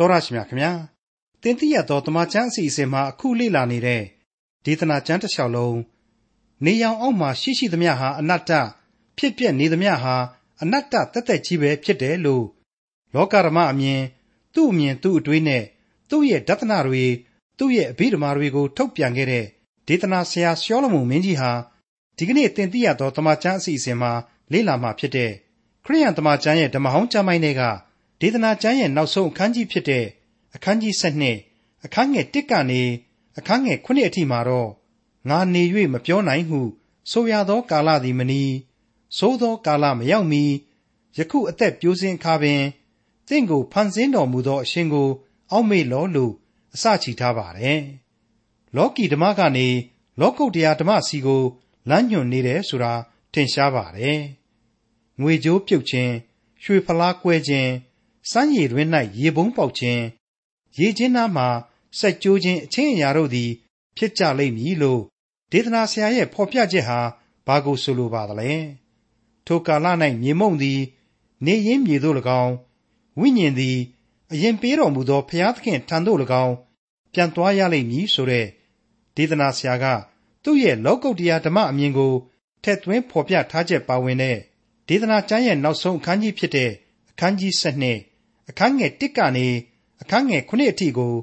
တော်ရရှိမြခင်ဗျာတင်တိရသောတမချန်းအစီအစဉ်မှာအခုလေ့လာနေတဲ့ဒေသနာကျမ်းတစ်လျှောက်လုံးနေရောင်အောက်မှာရှိရှိသမျှဟာအနတ္တဖြစ်ပြနေသမျှဟာအနတ္တတက်တက်ကြီးပဲဖြစ်တယ်လို့လောကဓမ္မအမြင်သူ့အမြင်သူ့အတွေးနဲ့သူ့ရဲ့ဒသနာတွေသူ့ရဲ့အဘိဓမ္မာတွေကိုထုတ်ပြန်ခဲ့တဲ့ဒေသနာဆရာရှောလမုန်မင်းကြီးဟာဒီကနေ့တင်ပြရသောတမချန်းအစီအစဉ်မှာလေ့လာမှာဖြစ်တဲ့ခရိယန်တမချန်းရဲ့ဓမ္မဟောင်းကျမ်းပိုင်းတွေက ဒေသနာကျမ်းရဲ့နောက်ဆုံးအခန်းကြီးဖြစ်တဲ့အခန်းကြီး7အခန်းငယ်1ကနေအခန်းငယ်9အထိမှာတော့ငါနေ၍မပြောနိုင်ဟု ဆိုရသောကာလသည်မနီသို့သောကာလမရောက်မီယခုအသက်ပြိုးစင်အခါပင်တင့်ကိုဖန်ဆင်းတော်မူသောအရှင်ကို အောက်မေ့လောလို့အစချီထားပါတယ်လောကီဓမ္မကနေလောကုတ်တရားဓမ္မစီကိုလမ်းညွှန်နေတယ်ဆိုတာထင်ရှားပါတယ်ငွေကြိုးပြုတ်ခြင်းရွှေဖလားကွဲခြင်း စမ်းရည်တွင်၌ရေပုံးပေါက်ခြင်းရေချင်းနားမှစက်ကြိုးခြင်းအချင်းအရာတို့သည် ဖြစ်ကြလိမ့်မည်လို့ဒေသနာဆရာရဲ့ဖော်ပြချက်ဟာဘာကိုဆိုလိုပါသလဲထိုကာလ၌မြေမုံသည် နေရင်းမြေသို့၎င်းဝိညာဉ်သည် အရင်ပေးတော်မူသောဖျားသခင်ထံသို့၎င်းပြန်သွားရလိမ့်မည်ဆိုတဲ့ဒေသနာဆရာက သူ့ရဲ့လောကုတ်တရားဓမ္မအမြင်ကိုထက်သွင်းဖော်ပြထားချက်ပါဝင်တဲ့ဒေသနာကျမ်းရဲ့နောက်ဆုံးအခန်းကြီးဖြစ်တဲ့အခန်းကြီး7 အခန်းငယ်1ကနေအခန်းငယ်9အထိကို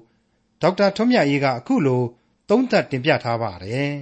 ဒေါက်တာထွန်းမြတ်ရေးကအခုလိုသုံးသပ်တင်ပြထားပါတယ်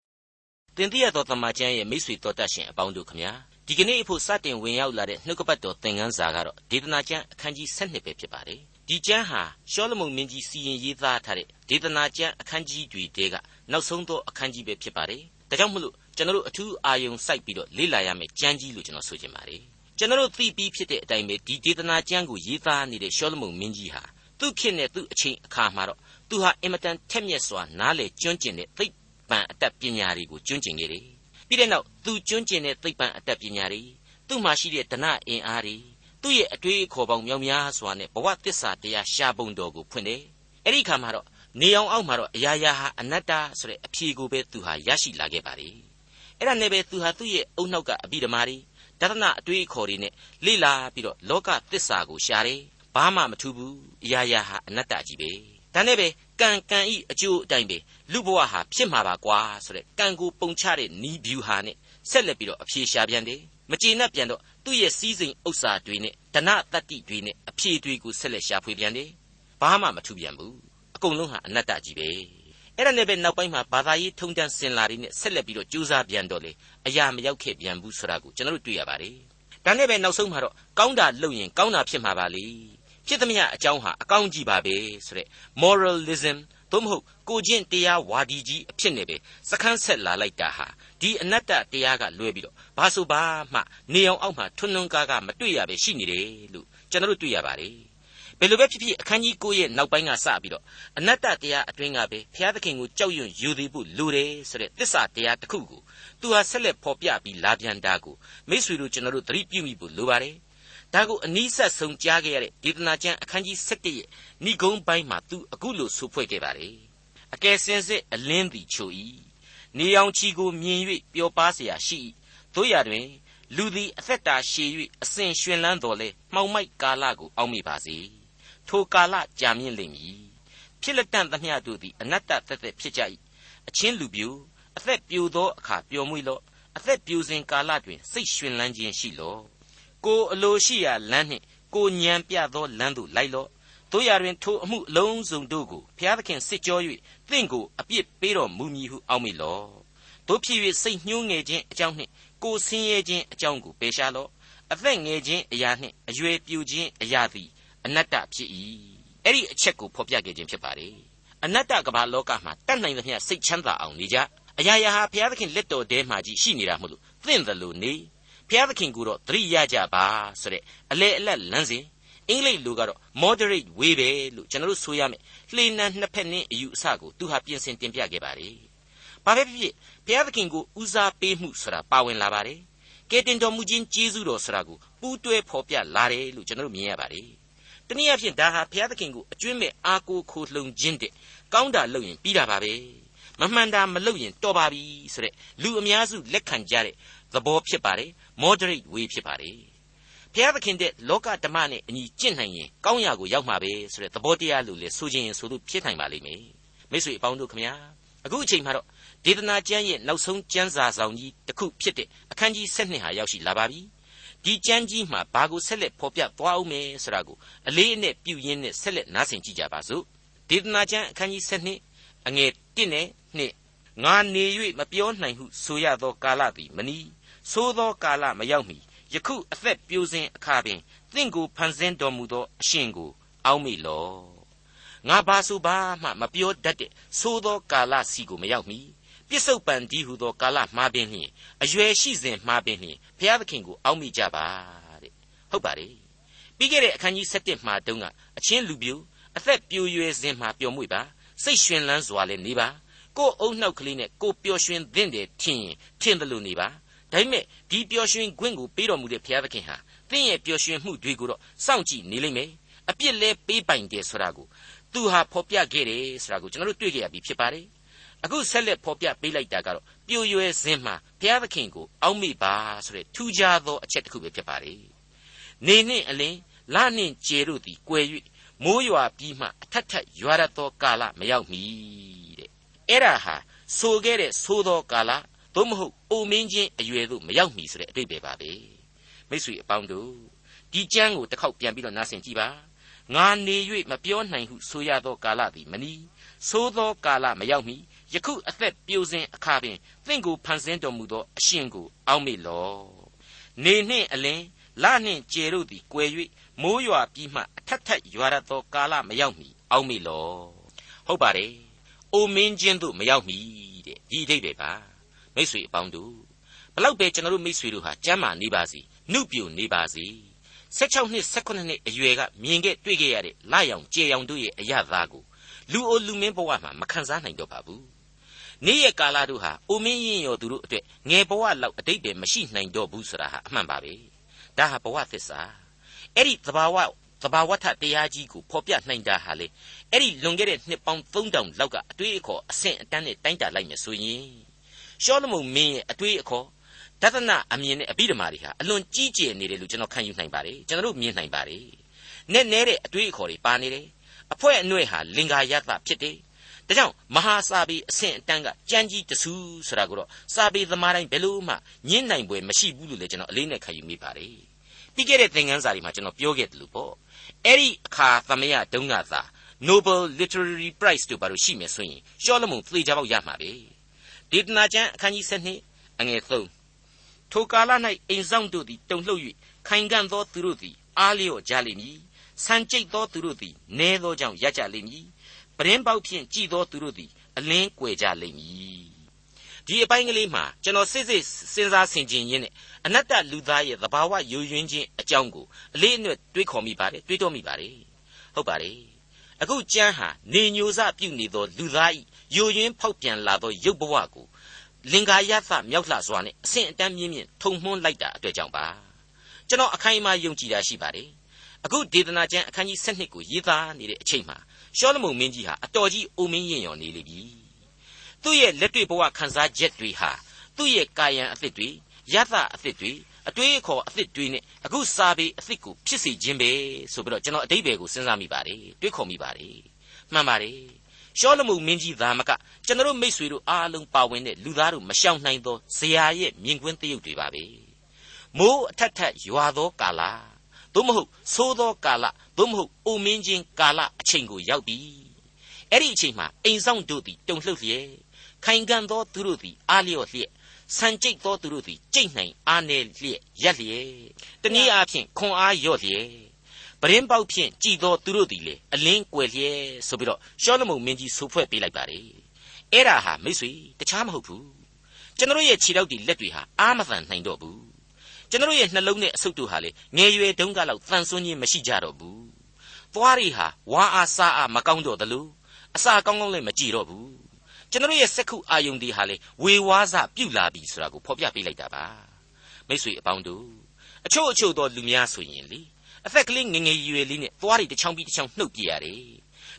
။တင်ပြရသောတမန်ကျမ်းရဲ့မိတ်ဆွေတော်တတ်ရှင်အပေါင်းတို့ခမညာဒီကနေ့အဖို့စတင်ဝင်ရောက်လာတဲ့နှုတ်ကပတ်တော်သင်ခန်းစာကတော့ဒေသနာကျမ်းအခန်းကြီး7ပဲဖြစ်ပါတယ်။ဒီကျမ်းဟာရှောလမုန်မင်းကြီးစီရင်ရေးသားထားတဲ့ဒေသနာကျမ်းအခန်းကြီးတွေတဲကနောက်ဆုံးသောအခန်းကြီးပဲဖြစ်ပါတယ်။ဒါကြောင့်မလို့ကျွန်တော်တို့အထူးအာယုံစိုက်ပြီးတော့လေ့လာရမယ့်ကျမ်းကြီးလို့ကျွန်တော်ဆိုချင်ပါတယ်။ ကျွန်တော်တို့သိပြီးဖြစ်တဲ့အတိုင်းပဲဒီဒေသနာကျမ်းကိုရေးသားနေတဲ့ရှောလမုန်မင်းကြီးဟာသူ့ဖြစ်နေသူ့အချိန်အခါမှာတော့သူဟာအင်မတန်ထက်မြက်စွာနားလေကျွမ်းကျင်တဲ့သိပ္ပံအတတ်ပညာတွေကိုကျွမ်းကျင်ခဲ့တယ်။ပြီးတဲ့နောက်သူကျွမ်းကျင်တဲ့သိပ္ပံအတတ်ပညာတွေသူ့မှာရှိတဲ့ဒနာအင်အားတွေသူ့ရဲ့အတွေ့အခေါ်ပေါင်းမြောက်များစွာနဲ့ဘဝတစ္ဆာတရားရှာပုံတော်ကိုဖွင့်တယ်။အဲ့ဒီခါမှာတော့နေအောင်အောက်မှာတော့အရာရာဟာအနတ္တဆိုတဲ့အဖြေကိုပဲသူဟာရရှိလာခဲ့ပါလေ။အဲ့ဒါနဲ့ပဲသူဟာသူ့ရဲ့အုံနောက်ကအဘိဓမ္မာတွေ ဒသနအတွေးအခေါ်တွေနဲ့လေ့လာပြီးတော့လောကသစ္စာကိုရှာတယ်ဘာမှမထူးဘူးအရာရာဟာအနတ္တကြီးပဲဒါနဲ့ပဲကံကံဤအကျိုးအတိုင်းပဲလူဘဝဟာဖြစ်မှာပါကွာဆိုတဲ့ကံကိုပုံချတဲ့နီးဗျူဟာနဲ့ဆက်လက်ပြီးတော့အဖြေရှာပြန်တယ်မကျေနပ်ပြန်တော့သူ့ရဲ့စည်းစိမ်ဥစ္စာတွေနဲ့ဒနတတ္တိတွေနဲ့အဖြေတွေကိုဆက်လက်ရှာဖွေပြန်တယ်ဘာမှမထူးပြန်ဘူးအကုန်လုံးဟာအနတ္တကြီးပဲ အဲ့ဒါနဲ့ပဲနောက်ပိုင်းမှာဘာသာရေးထုံတန်းစင်လာတွေနဲ့ဆက်လက်ပြီးတော့ကြိုးစားပြန်တော့လေအရာမရောက်ခဲ့ပြန်ဘူးဆိုတာကိုကျွန်တော်တို့တွေ့ရပါတယ်ဒါနဲ့ပဲနောက်ဆုံးမှာတော့ကောင်းတာလုပ်ရင်ကောင်းတာဖြစ်မှာပါလေဖြစ်သမျှအကြောင်းဟာအကောင်းကြီးပါပဲဆိုတဲ့ moralism သို့မဟုတ်ကိုကျင့်တရားဝါဒီကြီးအဖြစ်နဲ့ပဲစခန်းဆက်လာလိုက်တာဟာဒီအနတ္တတရားကလွဲပြီးတော့ဘာဆိုဘာမှနေအောင်အောက်မှာထွန်းထွန်းကားကားမတွေ့ရပဲရှိနေတယ်လို့ကျွန်တော်တို့တွေ့ရပါတယ် ဘယ်လိုပဲဖြစ်ဖြစ်အခန်းကြီး9ရဲ့နောက်ပိုင်းကစပြီးတော့အနတ္တတရားအတွင်းကပဲဘုရားသခင်ကိုကြောက်ရွံ့ယူသေးဖို့လိုတယ်ဆိုတဲ့သစ္စာတရားတစ်ခုကိုသူဟာဆက်လက်ဖော်ပြပြီးလာပြန်တာကိုမိษွေတို့ကျွန်တော်တို့သတိပြုမိဖို့လိုပါတယ်ဒါကိုအနီးဆက်ဆုံးကြားခဲ့ရတဲ့ဒေသနာကျမ်းအခန်းကြီး7ရဲ့ဏိဂုံးပိုင်းမှာသူအခုလိုဆိုဖွဲ့ခဲ့ပါတယ်အကယ်စင်စစ်အလင်းသည်ချို၏နေအောင်ချီကိုမြင်၍ပျော်ပါเสียရှိ၏တို့ရတွင် လူသည်အသက်တာရှည်၍အစဉ်ရှင်လန်းတော်လဲမှောင်မိုက်ကာလကိုအောက်မိပါစေ ထိုကာလကြာမြင့်လိမ့်မည်ဖြစ်လက်တန့်သမျှတို့သည်အနတ္တသက်သက်ဖြစ်ကြ၏အချင်းလူပြိုအသက်ပြိုသောအခါပျော်မွေ့လော့အသက်ပြိုစဉ်ကာလတွင်စိတ်ရွှင်လန်းခြင်းရှိလော့ကိုအလိုရှိရာလမ်းနှင့်ကိုညံပြသောလမ်းသို့လိုက်လော့တို့ရတွင်ထိုအမှုအလုံးစုံတို့ကိုဘုရားသခင်စစ်ကြော၍သင်ကိုအပြစ်ပေးတော်မူမည်ဟုအောက်မေ့လော့တို့ဖြစ်၍စိတ်ညှိုးငယ်ခြင်းအကြောင်းနှင့်ကိုဆင်းရဲခြင်းအကြောင်းကိုပယ်ရှားလော့အသက်ငယ်ခြင်းအရာနှင့်အရွယ်ပြူခြင်းအရာသည် အနတ္တဖြစ်၏အဲ့ဒီအချက်ကိုဖော်ပြခဲ့ခြင်းဖြစ်ပါတယ်အနတ္တကမ္ဘာလောကမှာတတ်နိုင်သမျှစိတ်ချမ်းသာအောင်နေကြအရာရာဟာဘုရားသခင်လက်တော်ထဲမှာကြီးရှိနေတာမို့လို့သင့်တယ်လို့နေဘုရားသခင်ကိုတော့သတိရကြပါဆိုတဲ့အလေအလတ်လမ်းစဉ်အင်္ဂလိပ်လိုကတော့ moderate way ပဲလို့ကျွန်တော်တို့ဆိုရမယ်လှေနံနှစ်ဖက်နှင်းအယူအဆကိုသူဟာပြင်ဆင်တင်ပြခဲ့ပါတယ်ဘာပဲဖြစ်ဖြစ်ဘုရားသခင်ကိုဦးစားပေးမှုဆိုတာပါဝင်လာပါတယ်ကဲတင်တော်မူခြင်းကျေးဇူးတော်ဆိုတာကိုပူးတွဲဖော်ပြလာတယ်လို့ကျွန်တော်တို့မြင်ရပါတယ် တနည်းအားဖြင့်ဒါဟာဘုရားသခင်ကိုအကျွင့်မဲ့အားကိုးခိုလှုံခြင်းတဲ့ကောင်းတာလုပ်ရင်ပြီးတာပါပဲမမှန်တာမလုပ်ရင်တော်ပါပြီဆိုတဲ့လူအများစုလက်ခံကြတဲ့သဘောဖြစ်ပါတယ် moderate way ဖြစ်ပါတယ်ဘဘုရားသခင်တဲ့လောကဓမ္မနဲ့အညီကျင့်နိုင်ရင်ကောင်းရာကိုရောက်မှာပဲဆိုတဲ့သဘောတရားလို့လေဆိုခြင်းဆိုလို့ဖြစ်နိုင်ပါလိမ့်မယ်မိတ်ဆွေအပေါင်းတို့ခမညာအခုအချိန်မှာတော့ဒေသနာကျမ်းရဲ့နောက်ဆုံးကျမ်းစာဆောင်ကြီးတစ်ခုဖြစ်တဲ့အခန်းကြီး7ဟာရောက်ရှိလာပါပြီ ဒီကျမ်းကြီးမှာဘာကိုဆက်လက်ဖော်ပြသွားအောင်မယ်ဆိုတာကိုအလေးအနက်ပြုရင်းနဲ့ဆက်လက်နားဆင်ကြည့်ကြပါစို့ဒေသနာကျမ်းအခန်းကြီး7အငယ်1နဲ့2ငါနေ၍မပြောနိုင်ဟုဆိုရသောကာလသည်မနီးသို့သောကာလမရောက်မီယခုအသက်ပြိုစဉ်အခါပင်သင်ကိုဖန်ဆင်းတော်မူသောအရှင်ကိုအောက်မေ့လော့ငါဘာဆိုဘာမှမပြောတတ်တဲ့သို့သောကာလစီကိုမရောက်မီ ပြစ္ဆုတ်ပံဒီဟုသောကာလမှားပင်လျင်အရွယ်ရှိစဉ်မှားပင်လျင်ဘုရားသခင်ကိုအောက်မေ့ကြပါတဲ့ဟုတ်ပါတယ်ပြီးခဲ့တဲ့အခန်းကြီး7မှာတုန်းကအချင်းလူပြိုအသက်ပြိုရွယ်စဉ်မှာပျော်မွေ့ပါစိတ်ရှင်လန်းစွာလည်းနေပါကိုယ်အုံနှောက်ကလေးနဲ့ကိုပျော်ရွှင်သင့်တယ်ထင်ရင်ထင်တယ်လို့နေပါဒါပေမဲ့ဒီပျော်ရွှင်ခွင့်ကိုပေးတော်မူတဲ့ဘုရားသခင်ဟာသင်ရဲ့ပျော်ရွှင်မှုတွေကိုတော့စောင့်ကြည့်နေလိမ့်မယ်အပြစ်လဲပေးပိုင်တယ်ဆိုတာကိုသူဟာဖော်ပြခဲ့တယ်ဆိုတာကိုကျွန်တော်တို့တွေ့ကြရပြီဖြစ်ပါတယ် အခုဆက်လက်ဖော်ပြပေးလိုက်တာကတော့ပြိုရွယ်ခြင်းမှာဘုရားသခင်ကိုအောက်မေ့ပါဆိုတဲ့ထူးခြားသောအချက်တစ်ခုပဲဖြစ်ပါတယ်နေနှင့်အလင်းလနှင့်ကျေတို့သည်ကွယ်၍မိုးရွာပြီးမှအထက်ထက်ရွာရသောကာလမရောက်မီတဲ့အဲ့ဒါဟာဆိုခဲ့တဲ့ဆိုသောကာလသို့မဟုတ်အိုမင်းချင်းအရွယ်သို့မရောက်မီဆိုတဲ့အတိတ်ပဲပါပဲမိတ်ဆွေအပေါင်းတို့ဒီကျမ်းကိုတစ်ခေါက်ပြန်ပြီးတော့နားဆင်ကြည့်ပါငါနေ၍မပြောနိုင်ဟုဆိုရသောကာလသည်မနီးသို့သောကာလမရောက်မီ ယခုအသက်ပြိုစဉ်အခါပင်သင်ကိုဖန်ဆင်းတော်မူသောအရှင်ကိုအောက်မေ့လော့နေနှင့်အလင်းလနှင့်ကျေတို့သည်ကွယ်၍မိုးရွာပြီးမှအထက်ထက်ရွာရသောကာလမရောက်မီအောက်မေ့လော့ဟုတ်ပါတယ်အိုမင်းချင်းတို့မရောက်မီတဲ့ဒီအဓိပ္ပာယ်ပါမိတ်ဆွေအပေါင်းတို့ဘလောက်ပဲကျွန်တော်တို့မိတ်ဆွေတို့ဟာကျမ်းမာနေပါစီနှုတ်ပြိုနေပါစီ16နှစ်18နှစ်အရွယ်ကမြင်ခဲ့တွေ့ခဲ့ရတဲ့လာရောင်ကြေရောင်တို့ရဲ့အရသာကိုလူအိုလူမင်းဘဝမှာမခံစားနိုင်တော့ပါဘူး နေ့ရက်ကာလတို့ဟာအိုမင်းရင်ရောသူတို့အတွက်ငယ်ဘဝလောက်အတိတ်ပဲမရှိနိုင်တော့ဘူးဆိုတာဟာအမှန်ပါပဲဒါဟာဘဝသစ္စာအဲ့ဒီသဘာဝသဘာဝထတရားကြီးကိုဖော်ပြနိုင်တာဟာလေအဲ့ဒီလွန်ခဲ့တဲ့နှစ်ပေါင်း3000လောက်ကအတွေ့အခေါ်အဆင့်အတန်းနဲ့တိုင်းတာလိုက်မယ်ဆိုရင်ရှောလမုန်မင်းရဲ့အတွေ့အခေါ်ဒသနအမြင်နဲ့အဘိဓမ္မာတွေဟာအလွန်ကြီးကျယ်နေတယ်လို့ကျွန်တော်ခံယူနိုင်ပါတယ်ကျွန်တော်တို့မြင်နိုင်ပါတယ်နဲ့နဲတဲ့အတွေ့အခေါ်တွေပါနေတယ်အဖွဲ့အနှဲ့ဟာလင်္ကာယတဖြစ်တယ် ဒါကြောင့်မဟာစာပေအဆင့်အတန်းကကြမ်းကြီးတဆူဆိုတာကိုတော့စာပေသမားတိုင်းဘယ်လို့မှညှင်းနိုင်ပွဲမရှိဘူးလို့လည်းကျွန်တော်အလေးနဲ့ခံယူမိပါတယ်ပြီးခဲ့တဲ့သင်ခန်းစာတွေမှာကျွန်တော်ပြောခဲ့တယ်လို့ပေါ့အဲ့ဒီအခါသမယတုန်းကသာ Nobel Literary Prize တို့ဘာလို့ရှိမယ်ဆိုရင်ရှောလမုန်သေချာပေါက်ရမှာပဲဒေသနာကျမ်းအခန်းကြီး7အငယ်3ထိုကာလ၌အိမ်ဆောင်တို့သည်တုန်လှုပ်၍ခိုင်ခံ့သောသူတို့သည်အားလျော့ကြလိမ့်မည်ဆန်ကျိတ်သောသူတို့သည်နဲသောကြောင့်ရကြလိမ့်မည် ပရင်းပေါက်ဖြင့်ကြည်သောသူတို့သည်အလင်းကွယ်ကြလိမ့်မည်ဒီအပိုင်းကလေးမှာကျွန်တော်စစ်စစ်စဉ်းစားဆင်ခြင်ရင်းနဲ့အနတ္တလူသားရဲ့သဘာဝယိုယွင်းခြင်းအကြောင်းကိုအလေးအနက်တွေးခေါ်မိပါတယ်တွေးတောမိပါတယ်ဟုတ်ပါတယ်အခုကျမ်းဟာနေညိုစပြုနေသောလူသားဤယိုယွင်းဖောက်ပြန်လာသောရုပ်ဘဝကိုလင်္ကာယသမြောက်လှစွာနဲ့အဆင့်အတန်းမြင့်မြင့်ထုံမှန်းလိုက်တာအတွက်ကြောင့်ပါကျွန်တော်အခိုင်အမာယုံကြည်တာရှိပါတယ်အခုဒေသနာကျမ်းအခန်းကြီး7ကိုရေးသားနေတဲ့အချိန်မှာ ရှောလမုန်မင်းကြီးဟာအတော်ကြီးအိုမင်းရင်ရော်နေလိမ့်ပြီသူ့ရဲ့လက်တွေ့ဘဝခန်းစားချက်တွေဟာသူ့ရဲ့ကာယံအသစ်တွေယသအသစ်တွေအတွေးအခေါ်အသစ်တွေနဲ့အခုစာပေအသစ်ကိုဖြစ်စေခြင်းပဲဆိုပြီးတော့ကျွန်တော်အတိတ်ဘယ်ကိုစဉ်းစားမိပါတယ်တွေးခေါ်မိပါတယ်မှန်ပါတယ်ရှောလမုန်မင်းကြီးသာမကကျွန်တော်မိษွေတို့အားလုံးပါဝင်တဲ့လူသားတို့မရှောင်နိုင်သောဇရာရဲ့မြင်ကွင်းတရုပ်တွေပါပဲမိုးအထက်ထက်ရွာသောကာလ သို့မဟုတ်သိုးသောကာလသို့မဟုတ်အိုမင်းချင်းကာလအချိန်ကိုရောက်ပြီအဲ့ဒီအချိန်မှာအိမ်ဆောင်တို့သည်တုန်လှုပ်လျက်ခိုင်ခံ့သောသူတို့သည်အားလျော့လျက်ဆန်ကျိတ်သောသူတို့သည်ကြိတ်နိုင်အားနေလျက်ရက်လျက်တနည်းအားဖြင့်ခွန်အားလျော့လျက်ပရင်ပေါက်ဖြင့်ကြည်သောသူတို့သည်လေအလင်းကွယ်လျက်ဆိုပြီးတော့ရှောလမုန်မင်းကြီးဆိုဖွဲ့ပေးလိုက်ပါတယ်အဲ့ဒါဟာမိတ်ဆွေတခြားမဟုတ်ဘူးကျွန်တော်ရဲ့ခြေထောက်တွေလက်တွေဟာအာမသန်နိုင်တော့ဘူး ကျွန်တော်ရဲ့နှလုံးနဲ့အဆုတ်တို့ဟာလေငယ်ရွယ်တုန်းကလောက်တန်ဆွမ်းခြင်းမရှိကြတော့ဘူးသွားတွေဟာဝါအားစားအားမကောင်းတော့သလိုအစာကောင်းကောင်းလည်းမကြည့်တော့ဘူးကျွန်တော်ရဲ့စက္ခုအာယုန်တွေဟာလေဝေဝါးစပြုတ်လာပြီဆိုတာကိုဖော်ပြပေးလိုက်တာပါမိတ်ဆွေအပေါင်းတို့အချို့အချို့သောလူများဆိုရင်လေအသက်ကလေးငငယ်ရွယ်လေးနဲ့သွားတွေတစ်ချောင်းပြီးတစ်ချောင်းနှုတ်ပြရတယ်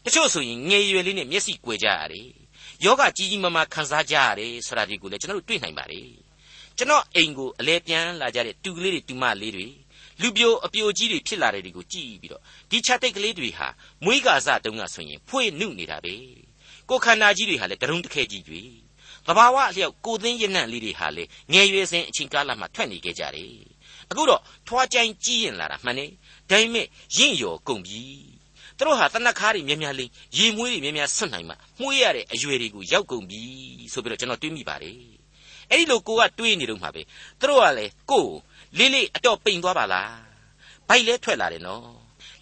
တချို့ဆိုရင်ငယ်ရွယ်လေးနဲ့မျက်စိကွယ်ကြရတယ်ယောဂကြီးကြီးမားမားခံစားကြရတယ်ဆိုတာဒီကိုလည်းကျွန်တော်တို့တွေ့နိုင်ပါတယ် ကျွန်တော်အိမ်ကိုအလဲပြန်လာကြတဲ့တူကလေးတွေတူမလေးတွေလူပြိုအပြိုကြီးတွေဖြစ်လာတဲ့တွေကိုကြည့်ပြီးတော့ဒီခြာတိတ်ကလေးတွေဟာမွေးကာစတုန်းကဆိုရင်ဖွေနုနေတာပဲကိုခန္ဓာကြီးတွေဟာလည်းတရုံတခဲကြီးတွေသဘာဝအလျောက်ကိုသင်းရနံ့လေးတွေဟာလေငယ်ရွယ်စဉ်အချိန်ကာလမှာထွက်နေခဲ့ကြတယ်အခုတော့ထွားကြိုင်းကြီးရင်လာတာမှန်နေဒါပေမဲ့ရင့်ရော်ကုန်ပြီသူတို့ဟာတနက်ခါးတွေများများလေးရေမွေးတွေများများဆွတ်နိုင်မှမှုရတဲ့အရွယ်တွေကိုရောက်ကုန်ပြီဆိုပြီးတော့ကျွန်တော်တွေးမိပါတယ် အဲ့ဒီလိုကိုကတွေးနေတော့မှပဲသူတို့ကလည်းကိုလေးလေးအတော့ပိန်သွားပါလားဘိုက်လဲထွက်လာတယ်နော်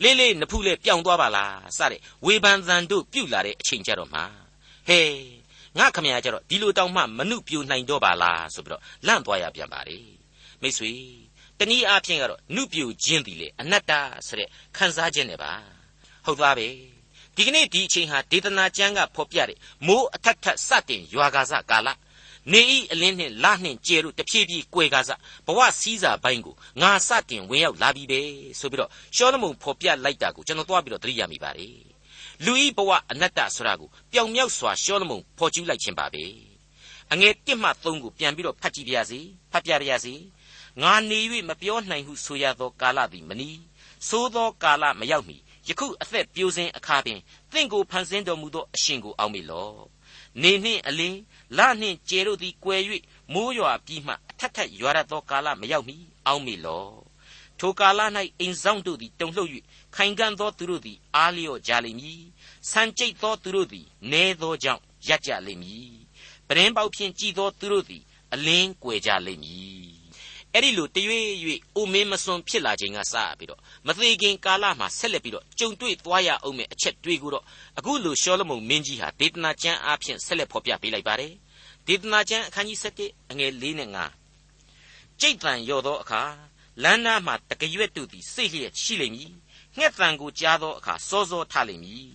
လေးလေးနဖူးလဲပြောင်းသွားပါလားစတဲ့ဝေဖန်သံတို့ပြုတ်လာတဲ့အချိန်ကြတော့မှဟဲငါခမရကြတော့ဒီလိုတောင်မှမနှုတ်ပြိုနိုင်တော့ပါလားဆိုပြီးတော့လန့်သွားရပြန်ပါလေမိတ်ဆွေတနည်းအားဖြင့်ကတော့နှုတ်ပြိုခြင်းသည်လေအနတ္တဆိုတဲ့ခံစားခြင်းနဲ့ပါဟုတ်သားပဲဒီကနေ့ဒီအချိန်ဟာဒေသနာကျမ်းကဖော်ပြတဲ့မိုးအထက်ထက်စတင်ရွာကာစကာလ နေဤအလင်းနှင့်လနှင့်ကျဲတို့တဖြည်းဖြည်းကွယ်ကားစဘဝစည်းစာပိုင်းကိုငါစတင်ဝင်ရောက်လာပြီပဲဆိုပြီးတော့ရှောလမုန်ဖော်ပြလိုက်တာကိုကျွန်တော်သွားပြီးတော့သတိရမိပါတယ်လူဤဘဝအနတ္တဆိုတာကိုပျောင်မြောက်စွာရှောလမုန်ဖော်ကျူးလိုက်ခြင်းပါပဲအငယ်1မှ3ကိုပြန်ပြီးတော့ဖတ်ကြည့်ပါရစေဖတ်ပြရစေငါနေ၍မပြောနိုင်ဟုဆိုရသောကာလသည်မနီးသို့သောကာလမရောက်မီယခုအသက်ပြိုစင်အခါပင်သင်ကိုဖန်ဆင်းတော်မူသောအရှင်ကိုအောက်မေ့လော့နေနှင့်အလင်း လနှင့်ကျဲတို့သည်ကွယ်၍မိုးရွာပြီးမှအထက်ထက်ရွာရသောကာလမရောက်မီအောက်မေ့လော့ထိုကာလ၌အိမ်ဆောင်တို့သည်တုန်လှုပ်၍ခိုင်ခံ့သောသူတို့သည်အားလျော့ကြလိမ့်မည်ဆန်ကျိတ်သောသူတို့သည်နဲသောကြောင့်ရပ်ကြလိမ့်မည်ပရင်ပေါက်ဖြင့်ကြည်သောသူတို့သည်အလင်းကွယ်ကြလိမ့်မည်အဲ့ဒီလိုတရွေ့ရွေ့အိုမင်းမစွန်ဖြစ်လာခြင်းကစပြီးတော့မသေးခင်ကာလမှာဆက်လက်ပြီးတော့ကြုံတွေ့သွားရအောင်မဲ့အချက်တွေကိုတော့အခုလိုရှောလမုန်မင်းကြီးဟာဒေသနာကျမ်းအားဖြင့်ဆက်လက်ဖော်ပြပေးလိုက်ပါတယ် ဒေသနာကျမ်းအခန်းကြီး7အငယ်၄နဲ့5ကြိတ်တန်ရော့သောအခါလမ်းနားမှာတကရွက်တို့သည်စိတ်လျက်ရှိလိမ့်မည်ငှက်တန်ကိုကြားသောအခါစောစောထလိမ့်မည်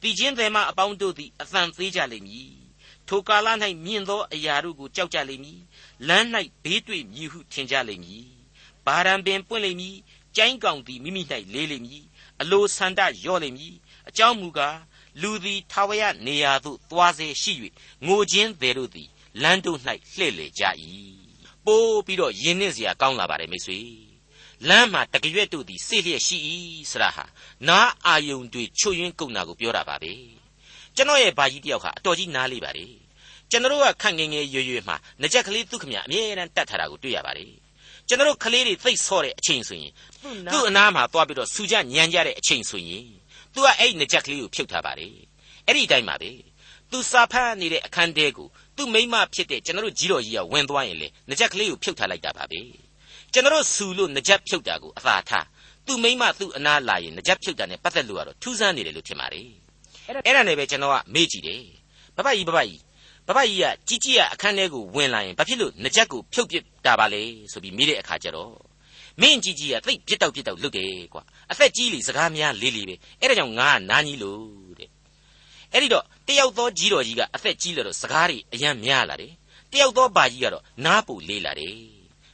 တည်ခြင်းသည်မှအပေါင်းတို့သည်အသံသေးကြလိမ့်မည်ထိုကာလ၌မြင့်သောအရာတို့ကိုကြောက်ကြလိမ့်မည်လမ်း၌ဘေးတွေ့မြည်ဟုထင်ကြလိမ့်မည်ဘာရန်ပင်ပွင့်လိမ့်မည်ကျိုင်းကောင်သည်မိမိ၌လေးလိမ့်မည်အလိုဆန္ဒရော့လိမ့်မည်အကြောင်းမူကား လူသည်ထာဝရနေရာသို့သွားစေရှိ၍ငိုခြင်းသည်တို့သည်လမ်းတို့၌လှည့်လေကြ၏ပိုးပြီးတော့ယဉ်နှင်းစရာကောင်းလာပါတယ်မိတ်ဆွေလမ်းမှာတကရွက်တို့သည်စိတ်လျက်ရှိ၏ဆရာဟာနားအာယုန်တွေချွတ်ယွင်းကုန်တာကိုပြောတာပါပဲကျွန်တော်ရဲ့ဘာကြီးတယောက်ဟာအတော်ကြီးနားလေးပါလေကျွန်တော်ကခန့်ငယ်ငယ်ရွရွမှာငကြက်ကလေးသူ့ခမအမြဲတမ်းတတ်ထားတာကိုတွေ့ရပါတယ်ကျွန်တော်ကလေးတွေသိဆော့တဲ့အချိန်ဆိုရင်သူ့အနားမှာသွားပြီးတော့စူကြညံကြတဲ့အချိန်ဆိုရင် သူကအဲ့ငကြက်ကလေးကိုဖြုတ်ထားပါတယ်အဲ့ဒီအတိုင်းပါပဲသူစာဖတ်နေတဲ့အခန်းတဲကိုသူ့မိမဖြစ်တဲ့ကျွန်တော်ကြီးတော်ကြီးကဝင်သွားရင်လေငကြက်ကလေးကိုဖြုတ်ထားလိုက်တာပါပဲကျွန်တော်ဆူလို့ငကြက်ဖြုတ်တာကိုအသာထားသူ့မိမသူ့အနားလာရင်ငကြက်ဖြုတ်တာနဲ့ပတ်သက်လို့ကတော့ထူးဆန်းနေတယ်လို့ထင်ပါတယ်အဲ့ဒါနဲ့ပဲကျွန်တော်ကမေ့ကြည့်တယ်ဘဘကြီးဘဘကြီးဘဘကြီးကကြီးကြီးကအခန်းထဲကိုဝင်လာရင်ဘာဖြစ်လို့ငကြက်ကိုဖြုတ်ပစ်တာပါလဲဆိုပြီးမိတဲ့အခါကျတော့ မင်းကြီးကြီးကသိပြစ်တောက်ပြစ်တောက်လွတ်တယ်ကွာအသက်ကြီးလေစကားများလေးလေးပဲအဲ့ဒါကြောင့်ငါကနားကြီးလို့တဲ့အဲ့ဒီတော့တယောက်သောကြီးတော်ကြီးကအသက်ကြီးလို့တော့စကားတွေအယံများလာတယ်တယောက်သောဘာကြီးကတော့နားပူလေးလာတယ်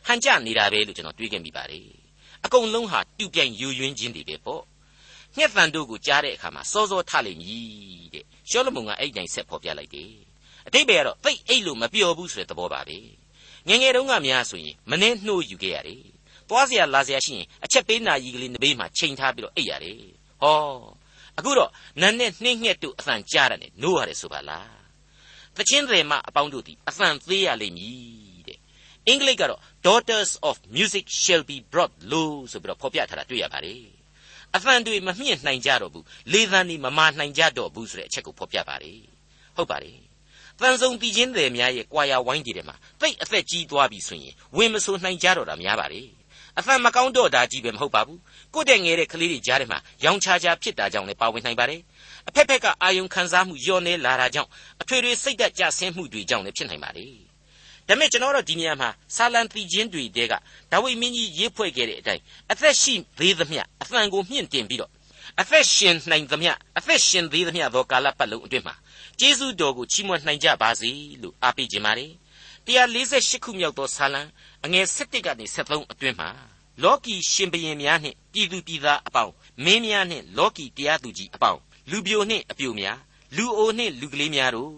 ဟန်ကြနေတာပဲလို့ကျွန်တော်တွေးခဲ့မိပါတယ်အကုန်လုံးဟာတူပြိုင်ယူယွင်းခြင်းတွေပဲပေါ့ညက်တန်တို့ကိုကြားတဲ့အခါမှာစောစောထလိမ့်မည်တဲ့ရှောလမုန်ကအဲ့တိုင်းဆက်ဖော်ပြလိုက်တယ်အတိတ်ပဲကတော့သိအိတ်လို့မပြောဘူးဆိုတဲ့သဘောပါပဲငငယ်တုန်းကများဆိုရင်မနှဲနှိုးယူခဲ့ရတယ် သွားเสียလာเสียရှိရင်အချက်ပေးနာကြီးကလေးနဘေးမှာချိန်ထားပြီးတော့အိတ်ရတယ်ဟောအခုတော့နန်းနဲ့နှင်းငှက်တို့အသံကြားရတယ်နိုးရတယ်ဆိုပါလားသချင်းတွေမှာအပေါင်းတို့သည်အသံသေးရလိမ့်မည်တဲ့အင်္ဂလိပ်ကတော့ daughters of music shall be brought low ဆိုပြီးတော့ဖော်ပြထားတာတွေ့ရပါတယ်အသံတွေမမြင့်နိုင်ကြတော့ဘူးလေသံတွေမမာနိုင်ကြတော့ဘူးဆိုတဲ့အချက်ကိုဖော်ပြပါတယ်ဟုတ်ပါတယ်တန်ဆုံတီချင်းတွေများရဲ့ကြွာရဝိုင်းကြီးတွေမှာတိတ်အသက်ကြီးသွားပြီဆိုရင်ဝင်မဆိုနိုင်ကြတော့တာများပါလေ အသံမကောင်းတော့တာကြီးပဲမဟုတ်ပါဘူးကိုတဲ့ငယ်တဲ့ကလေးတွေကြားထဲမှာရောင်ချာချာဖြစ်တာကြောင့်လည်းပါဝင်နိုင်ပါတယ်အဖက်ဖက်ကအာယုံခံစားမှုညော့နေလာတာကြောင့်အထွေထွေစိတ်သက်ကြဆင်းမှုတွေကြောင့်လည်းဖြစ်နိုင်ပါလေဒါပေမဲ့ကျွန်တော်တို့ဒီနေရာမှာဆာလံတီချင်းတွေတဲကဒါဝိမင်းကြီးရေးဖွဲ့ခဲ့တဲ့အတိုင်းအသက်ရှိသေးသမျှအသံကိုမြင့်တင်ပြီးတော့အသက်ရှင်နိုင်သမျှအသက်ရှင်သေးသမျှသောကာလပတ်လုံးအတွင်းမှာကျေးဇူးတော်ကိုချီးမွမ်းနိုင်ကြပါစေလို့အားပေးခြင်းပါတယ်148ခုမြောက်သောဆာလံ အငယ်7ကနေ73အတွင်းမှာလောကီရှင်ဘရင်များနှင့်ပြည်သူပြည်သားအပေါင်းမင်းများနှင့်လောကီတရားသူကြီးအပေါင်းလူပြိုနှင့်အပြိုများလူအိုနှင့်လူကလေးများတို့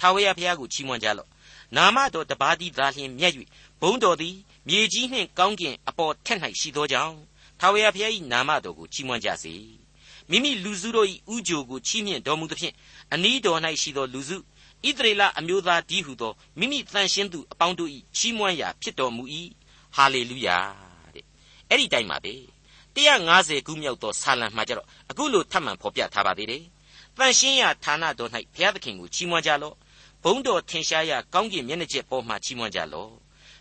ထာဝရဘုရားကိုချီးမွမ်းကြလော့နာမတော်တပါးသည်သာလျှင်မြတ်၍ဘုံတော်သည်မြေကြီးနှင့်ကောင်းကင်အပေါ်ထက်၌ရှိသောကြောင့်ထာဝရဘုရား၏နာမတော်ကိုချီးမွမ်းကြစေမိမိလူစုတို့၏ဥကြိုကိုချီးမြှင့်တော်မူသဖြင့်အနီးတော်၌ရှိသောလူစု ဣသရေလအမျိုးသားဒီဟုသောမိမိတန်ရှင်းသူအပေါင်းတို့၏ချီးမွမ်းရာဖြစ်တော်မူ၏ဟာလေလုယာတဲ့အဲ့ဒီတိုင်းပါပဲ150ခုမြောက်သောဆာလံမှာကြတော့အခုလိုထပ်မံဖော်ပြထားပါသေးတယ်တန်ရှင်းရာဌာနတော်၌ဘုရားသခင်ကိုချီးမွမ်းကြလော့ဘုံတော်ထင်ရှားရာကောင်းကင်မျက်နှာကျက်ပေါ်မှချီးမွမ်းကြလော့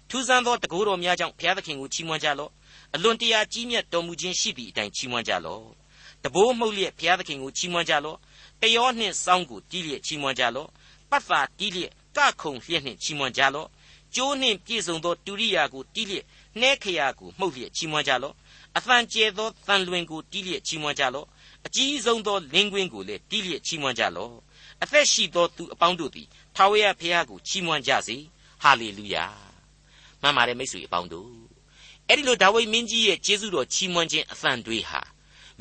ထူးဆန်းသောတကူတော်များကြောင့်ဘုရားသခင်ကိုချီးမွမ်းကြလော့အလွန်တရာကြီးမြတ်တော်မူခြင်းရှိသည့်အတိုင်းချီးမွမ်းကြလော့တဘိုးမှုတ်လျက်ဘုရားသခင်ကိုချီးမွမ်းကြလော့တယောနှင့်စောင်းကိုတီးလျက်ချီးမွမ်းကြလော့ ပတ်သာတီးလျက်ကခုံလျက်နှင့်ချီးမွမ်းကြလော့ကျိုးနှင့်ပြည့်စုံသောတူရိယာကိုတီးလျက်နှဲခရာကိုမှုတ်လျက်ချီးမွမ်းကြလော့အသံကျဲသောတန်လွင်ကိုတီးလျက်ချီးမွမ်းကြလော့အကြီးဆုံးသောလင်းကွင်းကိုလည်းတီးလျက်ချီးမွမ်းကြလော့အသက်ရှိသောသူအပေါင်းတို့သည်ထာဝရဘုရားကိုချီးမွမ်းကြစေဟာလေလုယာမှန်ပါတယ်မိတ်ဆွေအပေါင်းတို့အဲ့ဒီလိုဒါဝိမင်းကြီးရဲ့ကျေးဇူးတော်ချီးမွမ်းခြင်းအသံတွေဟာ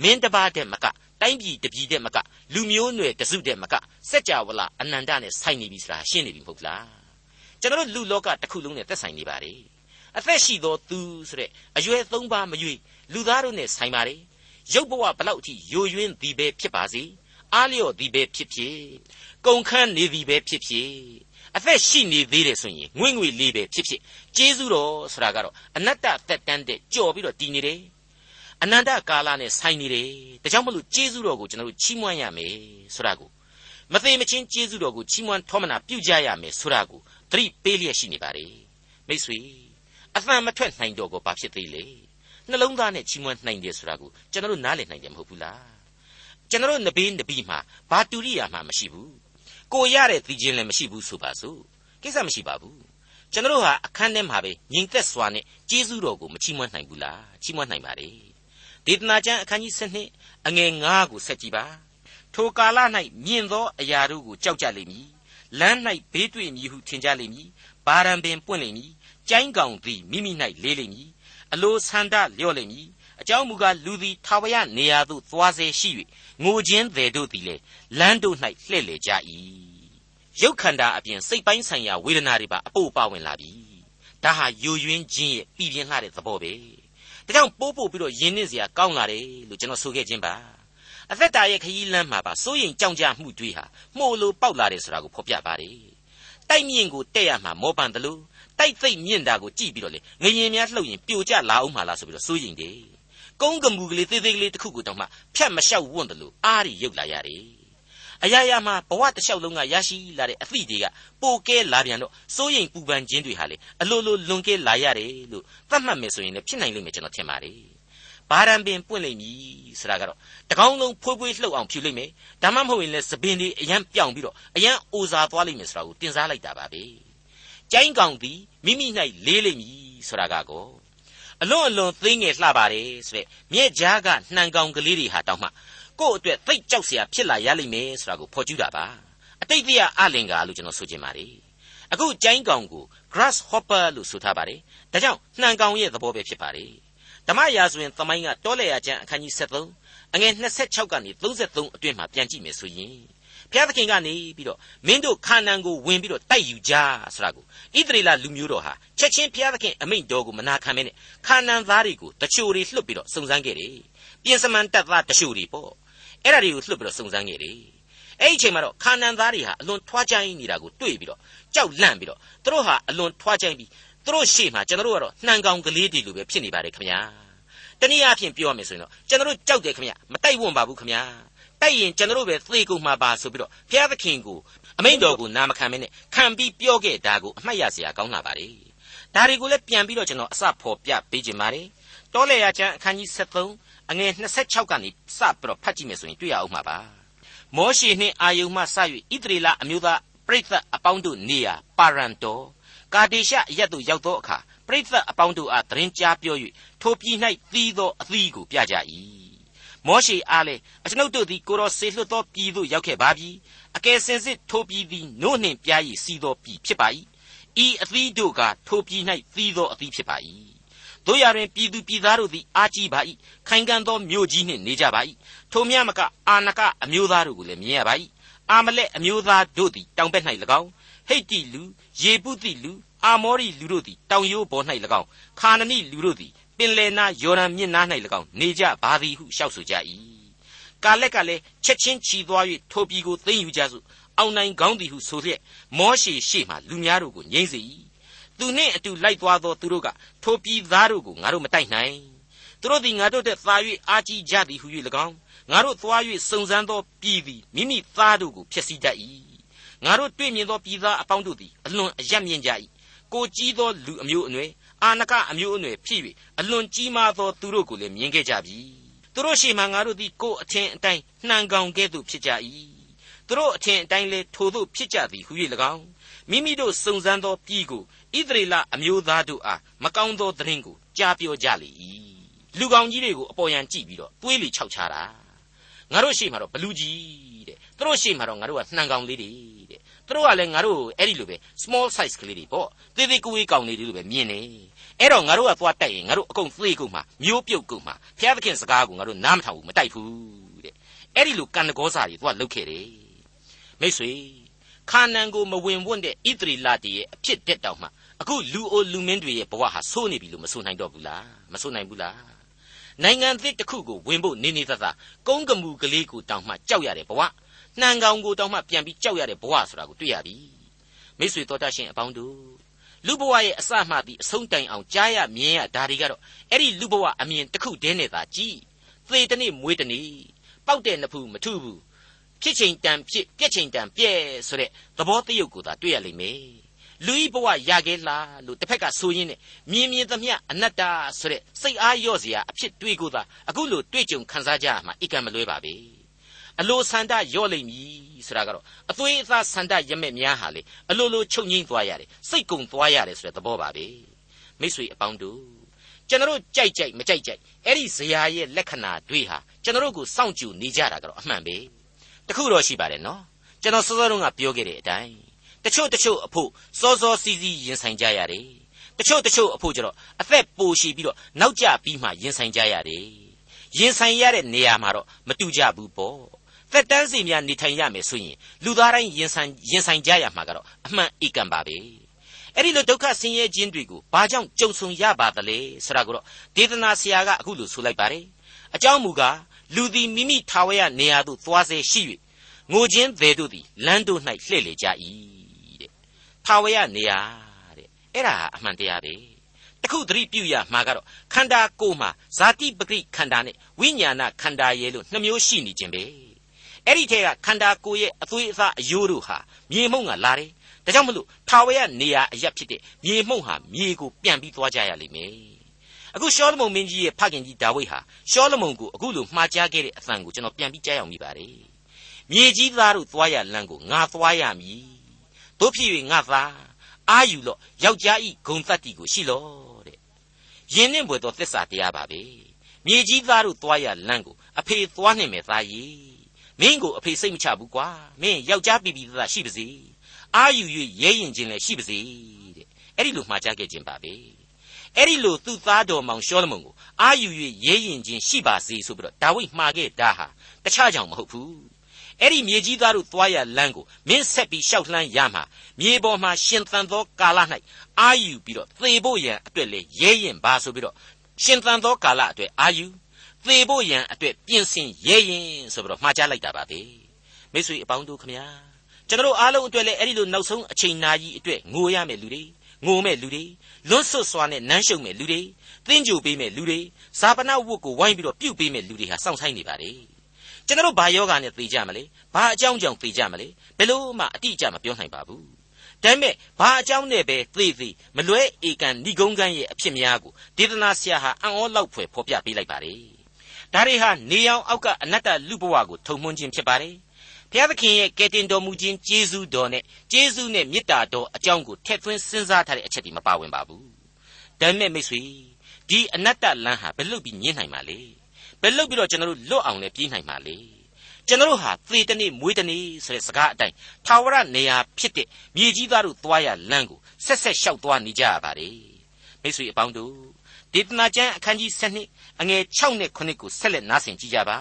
မင်းတပါးတဲ့မက တိုင်းပြည်တပြည်တဲ့မကလူမျိုးနွယ်တစုတဲ့မကစัจ java လာအနန္တနဲ့ဆိုင်နေပြီဆိုတာရှင်းနေပြီမဟုတ်လားကျွန်တော်တို့လူလောကတစ်ခုလုံးနဲ့သက်ဆိုင်နေပါ रे အသက်ရှိသောသူဆိုတဲ့အရွယ်သုံးပါးမရွေလူသားတို့နဲ့ဆိုင်ပါ रे ရုပ်ဘဝဘလောက်အထိယိုယွင်းသည်ပဲဖြစ်ပါစေအားလျော့သည်ပဲဖြစ်ဖြစ်ကုန်ခန်းနေသည်ပဲဖြစ်ဖြစ်အသက်ရှိနေသေးတယ်ဆိုရင်ငွေ့ငွေလေးပဲဖြစ်ဖြစ်ကျေးဇူးတော်ဆိုတာကတော့အနတ္တသက်တမ်းတဲ့ကြော်ပြီးတော့တည်နေတယ် အနန္တကာလနဲ့ဆိုင်နေတယ်ဒါကြောင့်မလို့ကျေးဇူးတော်ကိုကျွန်တော်တို့ချီးမွမ်းရမယ်ဆိုတာကိုမသိမချင်းကျေးဇူးတော်ကိုချီးမွမ်းထောမနာပြုကြရမယ်ဆိုတာကိုသတိပေးလျက်ရှိနေပါ रे မိတ်ဆွေအသံမထွက်နိုင်တော့ကိုဘာဖြစ်သေးလဲနှလုံးသားနဲ့ချီးမွမ်းနိုင်တယ်ဆိုတာကိုကျွန်တော်တို့နားလည်နိုင်တယ်မဟုတ်ဘူးလားကျွန်တော်တို့နဘေးနဘီမှာဘာတူရိယာမှမရှိဘူးကိုရတဲ့သီချင်းလည်းမရှိဘူးဆိုပါစို့ကိစ္စမရှိပါဘူးကျွန်တော်တို့ဟာအခန်းထဲမှာပဲညီသက်စွာနဲ့ကျေးဇူးတော်ကိုမချီးမွမ်းနိုင်ဘူးလားချီးမွမ်းနိုင်ပါ रे ဒေသနာကျမ်းအခန်းကြီး7အငယ်9ကိုဆက်ကြည့်ပါထိုကာလ၌မြင့်သောအရာတို့ကိုကြောက်ကြလိမ့်မည်လမ်း၌ဘေးတွေ့မည်ဟုထင်ကြလိမ့်မည်ဘာရန်ပင်ပွင့်လိမ့်မည်ကျိုင်းကောင်သည်မိမိ၌လေးလိမ့်မည်အလိုဆန္ဒလျော့လိမ့်မည်အကြောင်းမူကားလူသည်ထာဝရနေရာသို့သွားစေရှိ၍ငိုခြင်းသည်တို့သည်လည်းလမ်းတို့၌လှည့်လေကြ၏ရုပ်ခန္ဓာအပြင်စိတ်ပိုင်းဆိုင်ရာဝေဒနာတွေပါအပို့ပါဝင်လာပြီဒါဟာယိုယွင်းခြင်းရဲ့ပြည်ပြင်းလှတဲ့သဘောပဲ ဒါကြောင့်ပိုးပို့ပြီးတော့ယဉ်နှင်းစရာကောင်းလာတယ်လို့ကျွန်တော်ဆိုခဲ့ခြင်းပါအသက်တာရဲ့ခရီးလမ်းမှာပါစိုးရင်ကြောင်ကြမှုတွေဟာမှုလိုပေါက်လာတယ်ဆိုတာကိုဖော်ပြပါတယ်တိုက်မြင့်ကိုတက်ရမှာမောပန်တယ်လို့တိုက်သိမ့်မြင့်တာကိုကြည့်ပြီးတော့လေငရင်များလှုပ်ရင်ပြိုကျလာအောင်မှာလားဆိုပြီးတော့စိုးရင်တယ်ကုန်းကမူကလေးသေးသေးကလေးတစ်ခုကိုတောင်မှဖြတ်မလျှောက်ဝွန့်တယ်လို့အားရရုပ်လာရတယ် အရာရာမှာဘဝတစ်လျှောက်လုံးကရရှိလာတဲ့အသည့်တွေကပိုကဲလာပြန်တော့စိုးရင်ပူပန်ခြင်းတွေဟာလေအလိုလိုလွန်ကဲလာရတယ်လို့သတ်မှတ်မယ်ဆိုရင်လည်းဖြစ်နိုင်လိမ့်မယ်ကျွန်တော်ထင်ပါတယ်ဘာရန်ပင်ပွင့်လိမ့်မည်ဆိုတာကတော့တကောင်းလုံးဖွေးဖွေးလှုပ်အောင်ဖြူလိမ့်မယ်ဒါမှမဟုတ်ရင်လည်းသပင်တွေအရန်ပြောင်ပြီးတော့အရန်အိုစာသွားလိမ့်မယ်ဆိုတာကိုတင်စားလိုက်တာပါပဲကျိုင်းကောင်သည်မိမိ၌လေးလိမ့်မည်ဆိုတာကကောအလွန်အလွန်သိငယ်လှပါတယ်ဆိုတဲ့မြဲကြားကနှံကောင်ကလေးတွေဟာတောင်မှ ကိုယ့်အတွက်သိကြောက်เสียဖြစ်လာရလိမ့်မယ်ဆိုတာကိုဖော်ကျူးတာပါအတိတ်တရားအလင်္ကာလို့ကျွန်တော်ဆိုချင်ပါတယ်အခုကျိုင်းကောင်ကို grasshopper လို့ဆိုထားပါတယ်ဒါကြောင့်နှံကောင်ရဲ့သဘောပဲဖြစ်ပါတယ်ဓမ္မရာဇဝင်သမိုင်းကတောလေယာကျမ်းအခန်းကြီး73အငယ်26ကနေ33အတွင်းမှာပြန်ကြည့်မယ်ဆိုရင်ဘုရားသခင်ကနေပြီးတော့မင်းတို့ခါနန်ကိုဝင်ပြီးတော့တိုက်ယူကြဆိုတာကိုဣသရေလလူမျိုးတော်ဟာချက်ချင်းဘုရားသခင်အမိန့်တော်ကိုမနာခံမဲနဲ့ခါနန်သားတွေကိုတချို့တွေလှုပ်ပြီးတော့စုံစမ်းခဲ့တယ်ပြင်စမန်တပ်သားတချို့တွေပေါ့ အဲ့ဒါတွေကိုလှုပ်ပြီးတော့စုံစမ်းခဲ့တယ်အဲ့ဒီအချိန်မှာတော့ခါနန်သားတွေဟာအလွန်ထွားကြိုင်းနေတာကိုတွေ့ပြီးတော့ကြောက်လန့်ပြီးတော့သူတို့ဟာအလွန်ထွားကြိုင်းပြီးသူတို့ရှေ့မှာကျွန်တော်တို့ကတော့နှံကောင်ကလေးတွေလိုပဲဖြစ်နေပါတယ်ခင်ဗျာတနည်းအားဖြင့်ပြောရမယ်ဆိုရင်တော့ကျွန်တော်တို့ကြောက်တယ်ခင်ဗျမတိုက်ဝွန့်ပါဘူးခင်ဗျာတိုက်ရင်ကျွန်တော်တို့ပဲသေကုန်မှာပါဆိုပြီးတော့ဘုရားသခင်ကိုအမိန့်တော်ကိုနာမခံမနဲ့ခံပြီးပြောခဲ့တာကိုအမှတ်ရစရာကောင်းလာပါလေဒါတွေကိုလည်းပြန်ပြီးတော့ကျွန်တော်အစဖော်ပြပေးခြင်းပါတယ်တောလေယာကျမ်းအခန်းကြီး73 အငယ်26ကနေစပြီးတော့ဖတ်ကြည့်မယ်ဆိုရင်တွေ့ရအောင်မှာပါမောရှေနှင့်အာယုန်မှစ၍ဣသရေလအမျိုးသားပရိသတ်အပေါင်းတို့နေရာပါရန်တော်ကာဒေရှအရက်သို့ရောက်သောအခါပရိသတ်အပေါင်းတို့အားသတင်းကြားပြော၍ထိုပြည်၌သီးသောအသီးကိုပြကြ၏မောရှေအားလည်းအကျွန်ုပ်တို့သည်ကိုတော်စေလွှတ်သောပြည်သို့ရောက်ခဲ့ပါပြီအကယ်စင်စစ်ထိုပြည်သည်နို့နှင့်ပြားရည်စီးသောပြည်ဖြစ်ပါ၏ဤအသီးတို့ကထိုပြည်၌သီးသောအသီးဖြစ်ပါ၏ တို့ရတွင်ပြည်သူပြည်သားတို့သည်အာကြီးပါ၏ခိုင်ခံ့သောမြို့ကြီးနှင့်နေကြပါ၏ထိုမြမကအာနကအမျိုးသားတို့ကိုလည်းမြင်ရပါ၏အာမလက်အမျိုးသားတို့သည်တောင်ဘက်၌၎င်းဟိတ်တီလူယေပုတိလူအာမောရိလူတို့သည်တောင်ရိုးပေါ်၌၎င်းခါနနိလူတို့သည်ပင်လယ်နာယော်ဒန်မြစ်နား၌၎င်းနေကြပါသည်ဟုလျှောက်ဆိုကြ၏ကာလက်ကလည်းချက်ချင်းချီသွား၍ထိုပြည်ကိုသိမ်းယူကြစို့အောင်နိုင်ကောင်းသည်ဟုဆိုလျက်မောရှေရှေ့မှလူများတို့ကိုငြိမ့်စေ၏ သူနှင့်အတူလိုက်သွားသောသူတို့ကထိုပြည်သားတို့ကိုငါတို့မတိုက်နိုင်သူတို့သည်ငါတို့တဲ့သာ၍အာကြီးကြသည်ဟု၍၎င်းငါတို့သွား၍စုံစမ်းသောပြည်သည်မိမိသားတို့ကိုဖျက်ဆီးတတ်၏ငါတို့တွေ့မြင်သောပြည်သားအပေါင်းတို့သည်အလွန်အယက်မြင့်ကြ၏ကိုကြီးသောလူအမျိုးအနွယ်အာနကအမျိုးအနွယ်ဖြစ်၍အလွန်ကြီးမားသောသူတို့ကိုလည်းမြင်ခဲ့ကြပြီသူတို့ရှေ့မှငါတို့သည်ကိုယ်အထင်အတိုင်းနှံကောင်ကဲ့သို့ဖြစ်ကြ၏သူတို့အထင်အတိုင်းလဲထိုသို့ဖြစ်ကြသည်ဟု၍၎င်းမိမိတို့စုံစမ်းသောပြည်ကို ဣသရေလအမျိုးသားတို့အားမကောင်းသောသတင်းကိုကြားပြောကြလေ၏လူကောင်ကြီးတွေကိုအပေါ်ယံကြည့်ပြီးတော့သွေးလီခြောက်ချတာငါတို့ရှေ့မှာတော့ဘလူးကြီးတဲ့သူတို့ရှေ့မှာတော့ငါတို့ကနှံကောင်လေးတွေတဲ့သူတို့ကလည်းငါတို့အဲ့ဒီလိုပဲ small size ကလေးတွေပေါ့သေးသေးကိုယ်ကောင်လေးတွေလိုပဲမြင်နေအဲ့တော့ငါတို့ကသွားတိုက်ရင်ငါတို့အကုန်သေကုန်မှာမျိုးပြုတ်ကုန်မှာဘုရားသခင်စကားကိုငါတို့နားမထောင်ဘူးမတိုက်ဘူးတဲ့အဲ့ဒီလိုကံတကောစာတွေသွားလုတ်ခဲ့တယ်မိတ်ဆွေခါနန်ကိုမဝင်ဝွင့်တဲ့ဣသရီလတည်းရဲ့အဖြစ်တက်တောင်မှ အခုလူအိုလူမင်းတွေရဲ့ဘဝဟာဆိုးနေပြီလို့မဆိုနိုင်တော့ဘူးလားမဆိုနိုင်ဘူးလားနိုင်ငံသစ်တစ်ခုကိုဝင်ဖို့နေနေသက်သာကုန်းကမူကလေးကိုတောင်မှကြောက်ရတဲ့ဘဝနှံကောင်ကိုတောင်မှပြန်ပြီးကြောက်ရတဲ့ဘဝဆိုတာကိုတွေ့ရပြီမိတ်ဆွေတော်တတ်ရှင်အပေါင်းတို့လူဘဝရဲ့အစမှသည်အဆုံးတိုင်အောင်ကြားရမြင်ရဒါတွေကတော့အဲ့ဒီလူဘဝအမြင်တစ်ခုတည်းနဲ့သာကြည်သေတနေ့မွေးတနေ့ပေါက်တဲ့နဖူးမထုဘူးဖြစ်ချိန်တန်ဖြစ်ပြက်ချိန်တန်ပြက်ဆိုတဲ့သဘောတရုပ်ကိုသာတွေ့ရလိမ့်မယ် လူဤဘဝရခဲ့လားလို့တစ်ဖက်ကဆိုရင်းနဲ့မြင်မြင်သမျှအနတ္တဆိုတဲ့စိတ်အားလျော့စရာအဖြစ်တွေးကိုသာအခုလိုတွေ့ကြုံခံစားကြရမှာအကံမလွဲပါပဲအလိုဆန္ဒလျော့လိမ့်မည်ဆိုတာကတော့အသွေးအသားဆန္ဒရမဲ့များဟာလေအလိုလိုချုပ်ငိမ့်သွားရတယ်စိတ်ကုံသွားရတယ်ဆိုတဲ့သဘောပါပဲမိတ်ဆွေအပေါင်းတို့ကျွန်တော်ကြိုက်ကြိုက်မကြိုက်ကြိုက်အဲ့ဒီဇရာရဲ့လက္ခဏာတွေဟာကျွန်တော်ကိုစောင့်ကြည့်နေကြတာကတော့အမှန်ပဲတခုတော့ရှိပါတယ်နော်ကျွန်တော်စောစောတုန်းကပြောခဲ့တဲ့အတိုင်း တချို့တချို့အဖို့စောစောစီးစီးရင်ဆိုင်ကြရတယ်တချို့တချို့အဖို့ကျတော့အသက်ပိုရှည်ပြီးတော့နောက်ကျပြီးမှရင်ဆိုင်ကြရတယ်ရင်ဆိုင်ရတဲ့နေရာမှာတော့မတူကြဘူးပေါ့သက်တမ်းစီများနေထိုင်ရမယ်ဆိုရင်လူသားတိုင်းရင်ဆိုင်ရင်ဆိုင်ကြရမှာကတော့အမှန်ဧကံပါပဲအဲ့ဒီလိုဒုက္ခဆင်းရဲခြင်းတွေကိုဘာကြောင့်ကြုံဆုံရပါသလဲဆိုတာကိုတော့ဒေသနာဆရာကအခုလိုဆိုလိုက်ပါတယ်အကြောင်းမူကားလူသည်မိမိထာဝရနေရာသို့သွားစေရှိ၍ငိုခြင်းသေးတို့သည်လမ်းတို့၌လှည့်လေကြ၏တဲ့ ထာဝရနေရာတဲ့အဲ့ဒါအမှန်တရားပဲတခုသတိပြုရမှာကတော့ခန္ဓာကိုယ်မှာဇာတိပဂိခန္ဓာနဲ့ဝိညာဏခန္ဓာရဲ့လို့နှမျိုးရှိနေခြင်းပဲအဲ့ဒီထဲကခန္ဓာကိုယ်ရဲ့အသွေးအသားအယိုးတို့ဟာမြေမှုန့်ကလာတယ်ဒါကြောင့်မလို့ထာဝရနေရာအရက်ဖြစ်တဲ့မြေမှုန့်ဟာမြေကိုပြန်ပြီးသွားကြရလိမ့်မယ်အခုရှောလမုန်မင်းကြီးရဲ့ဖခင်ကြီးဒါဝိဒ်ဟာရှောလမုန်ကိုအခုလိုမှားကြားခဲ့တဲ့အသံကိုကျွန်တော်ပြန်ပြီးကြားရောက်မိပါတယ်မြေကြီးသားတို့သွားရလမ်းကိုငါသွားရမည် တို့ဖြစ်၍ငါသားအာယူလော့ယောက်ျားဤဂုံတတ္တိကိုရှိလော့တဲ့ယင်းနှင့်ဘွယ်သောသစ္စာတရားပါပဲမြေကြီးသားတို့သွားရလမ်းကိုအဖေသွားနှင့်မယ်သားကြီးမင်းကိုအဖေစိတ်မချဘူးကွာမင်းယောက်ျားပြည်ပြည်သားရှိပါစေအာယူ၍ရဲရင်ခြင်းလည်းရှိပါစေတဲ့အဲ့ဒီလိုမှားကြခဲ့ခြင်းပါပဲအဲ့ဒီလိုသူ့သားတော်မောင်ရှောလမုန်ကိုအာယူ၍ရဲရင်ခြင်းရှိပါစေဆိုပြီးတော့ဒါဝိဒ်မှားခဲ့တာဟာတခြားကြောင့်မဟုတ်ဘူး အဲ့ဒီမြေကြီးသားတို့သွားရလမ်းကိုမင်းဆက်ပြီးရှောက်လှမ်းရမှာမြေပေါ်မှာရှင်သန်သောကာလ၌အာယူပြီးတော့သေဖို့ရန်အတွက်လေရဲရင်ပါဆိုပြီးတော့ရှင်သန်သောကာလအတွက်အာယူသေဖို့ရန်အတွက်ပြင်ဆင်ရဲရင်ဆိုပြီးတော့မှားကြားလိုက်တာပါပဲမိတ်ဆွေအပေါင်းတို့ခမညာကျွန်တော်အားလုံးအတွက်လည်းအဲ့ဒီလိုနောက်ဆုံးအချိန်နာကြီးအတွက်ငိုရမယ်လူတွေငိုမဲ့လူတွေလွတ်ဆွတ်စွာနဲ့နမ်းရှုံမဲ့လူတွေသင်ကြိုပေးမဲ့လူတွေဇာပနာဝတ်ကိုဝိုင်းပြီးတော့ပြုတ်ပေးမဲ့လူတွေဟာစောင့်ဆိုင်နေပါလေ ကျွန်တော်ဘာယောဂာနဲ့သိကြမလဲဘာအကြောင်းကြောင့်သိကြမလဲဘယ်လို့မှအတိအကျမပြောနိုင်ပါဘူးဒါပေမဲ့ဘာအကြောင်းနဲ့ပဲသိသိမလွဲဧကန်ဏိဂုံးကန်းရဲ့အဖြစ်များကိုဒေသနာဆရာဟာအံ့ဩလောက်ဖွယ်ဖော်ပြပေးလိုက်ပါတယ်ဒါတွေဟာနေအောင်အောက်ကအနတ္တလူဘဝကိုထုံမွန်းခြင်းဖြစ်ပါတယ်ဘုရားသခင်ရဲ့ကယ်တင်တော်မူခြင်းကျေးဇူးတော်နဲ့ကျေးဇူးနဲ့မေတ္တာတော်အကြောင်းကိုထည့်သွင်းစဉ်းစားထားတဲ့အချက်တွေမပါဝင်ပါဘူးဒါပေမဲ့မိတ်ဆွေဒီအနတ္တလမ်းဟာဘယ်လို့ပြီးညှင်းနိုင်မှာလဲ ဘယ်လို့ပြီးတော့ကျွန်တော်တို့လွတ်အောင်လဲပြေးနိုင်မှာလဲကျွန်တော်တို့ဟာသေတနေ့မွေးတနေ့ဆိုတဲ့စကားအတိုင်းထာဝရနေရာဖြစ်တဲ့မြေကြီးသားတို့သွားရလမ်းကိုဆက်ဆက်လျှောက်သွားနေကြရပါတယ်မိတ်ဆွေအပေါင်းတို့ဒေသနာကျမ်းအခန်းကြီး7အငယ်6နဲ့9ကိုဆက်လက်နားဆင်ကြကြပါ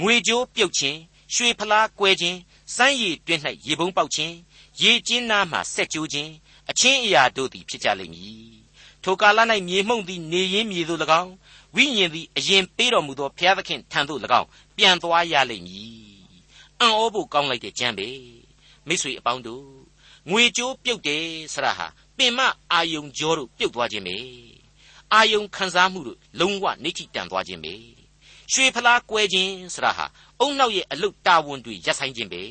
ငွေကြိုးပြုတ်ခြင်းရွှေဖလားကွဲခြင်းစမ်းရည်တွင်း၌ရေပုံးပေါက်ခြင်းရေကျင်းနားမှဆက်ကျိုးခြင်းအချင်းအရာတို့သည်ဖြစ်ကြလိမ့်မည်ထိုကာလ၌မြေမှုန့်သည်နေရင်းမြေသို့၎င်း ဝိညာဉ်သည်အရင်ပေးတော်မူသောဘုရားသခင်ထံသို့၎င်းပြန်သွားရလိမ့်မည်အံ့ဩဖို့ကောင်းလိုက်တဲ့ကြံပဲမိတ်ဆွေအပေါင်းတို့ငွေကြိုးပြုတ်တယ်ဆရာဟာပင်မအာယုံကြောတို့ပြုတ်သွားခြင်းပဲအာယုံခံစားမှုတို့လုံးဝနေတိတန်သွားခြင်းပဲရွှေဖလားကွဲခြင်းဆရာဟာအုံနောက်ရဲ့အလုတ်တာဝန်တွေရပ်ဆိုင်ခြင်းပဲ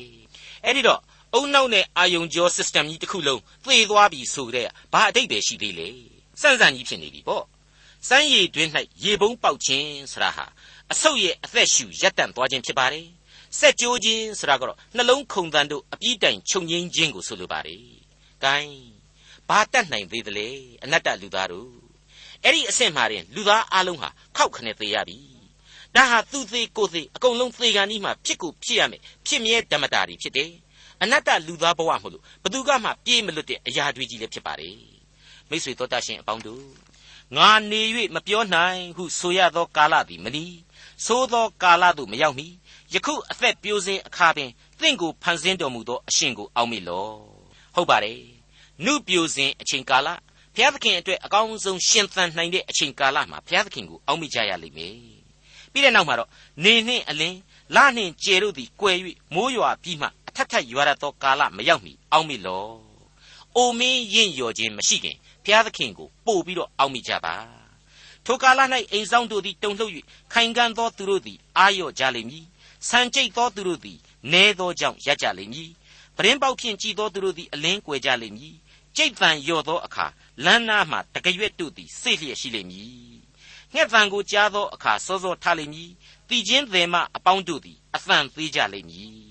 အဲ့ဒီတော့အုံနောက်နဲ့အာယုံကြော system ကြီးတစ်ခုလုံးသေသွားပြီဆိုတဲ့ဘာအတိတ်ပဲရှိသေးလေစန့်စန့်ကြီးဖြစ်နေပြီပေါ့ စမ်းရည်တွင်း၌ရေပုံးပေါက်ခြင်းဆရာဟာအဆုတ်ရဲ့အသက်ရှူရပ်တန့်သွားခြင်းဖြစ်ပါတယ်စက်ကြိုးခြင်းဆိုတာကတော့နှလုံးခုန်တန်တို့အပြည့်တိုင်ခြုံငိမ့်ခြင်းကိုဆိုလိုပါတယ်။ဂိုင်းဘာတတ်နိုင်သေးသလဲအနတ္တလူသားတို့အဲ့ဒီအဆင့်မှာရင်လူသားအလုံးဟာခောက်ခနဲ့သေးရပြီ။ဒါဟာသူသေးကိုသေးအကုန်လုံးသေကန်ဒီမှာဖြစ်ကိုဖြစ်ရမယ်ဖြစ်မြဲဓမ္မတာတွေဖြစ်တယ်။အနတ္တလူသားဘဝမို့လို့ဘသူကမှပြေးမလွတ်တဲ့အရာတွေကြီးလည်းဖြစ်ပါတယ်။မိတ်ဆွေတော်တတ်ရှင်အပေါင်းတို့ ငါနေ၍မပြောနိုင်ဟုဆိုရသောကာလသည်မနီသို့သောကာလသို့မရောက်မီယခုအသက်ပြိုစင်အခါပင်သင်ကိုဖန်ဆင်းတော်မူသောအရှင်ကိုအောက်မေ့လော့ဟုတ်ပါတယ်နုပြိုစင်အချိန်ကာလဘုရားသခင်အတွက်အကောင်းဆုံးရှင်သန်နိုင်တဲ့အချိန်ကာလမှာဘုရားသခင်ကိုအောက်မေ့ကြရလိမ့်မယ်ပြီးတဲ့နောက်မှာတော့နေနှင့်အလင်းလနှင့်ကျယ်တို့သည်ကွယ်၍မိုးရွာပြီးမှအထက်ထက်ရွာရသောကာလမရောက်မီအောက်မေ့လော့အိုမင်းရင့်လျော်ခြင်းမရှိခင် ဘုရားသခင်ကိုပို့ပြီးတော့အောက်မေ့ကြပါထိုကာလ၌အိမ်ဆောင်တို့သည်တုန်လှုပ်၍ခိုင်ခံ့သောသူတို့သည်အာရော့ကြလိမ့်မည်ဆံကြိတ်သောသူတို့သည်နဲသောကြောင့်ရပ်ကြလိမ့်မည်ပရင်ပေါက်ဖြင့်ကြည်သောသူတို့သည်အလင်းကွယ်ကြလိမ့်မည်ကြိတ်တန်လျော့သောအခါလမ်းနားမှတကရွက်တို့သည်စိတ်လျက်ရှိလိမ့်မည်ငှက်တန်ကိုကြားသောအခါစောစောထလိမ့်မည်တည်ခြင်းသည်မှအပေါင်းတို့သည်အသံသေးကြလိမ့်မည်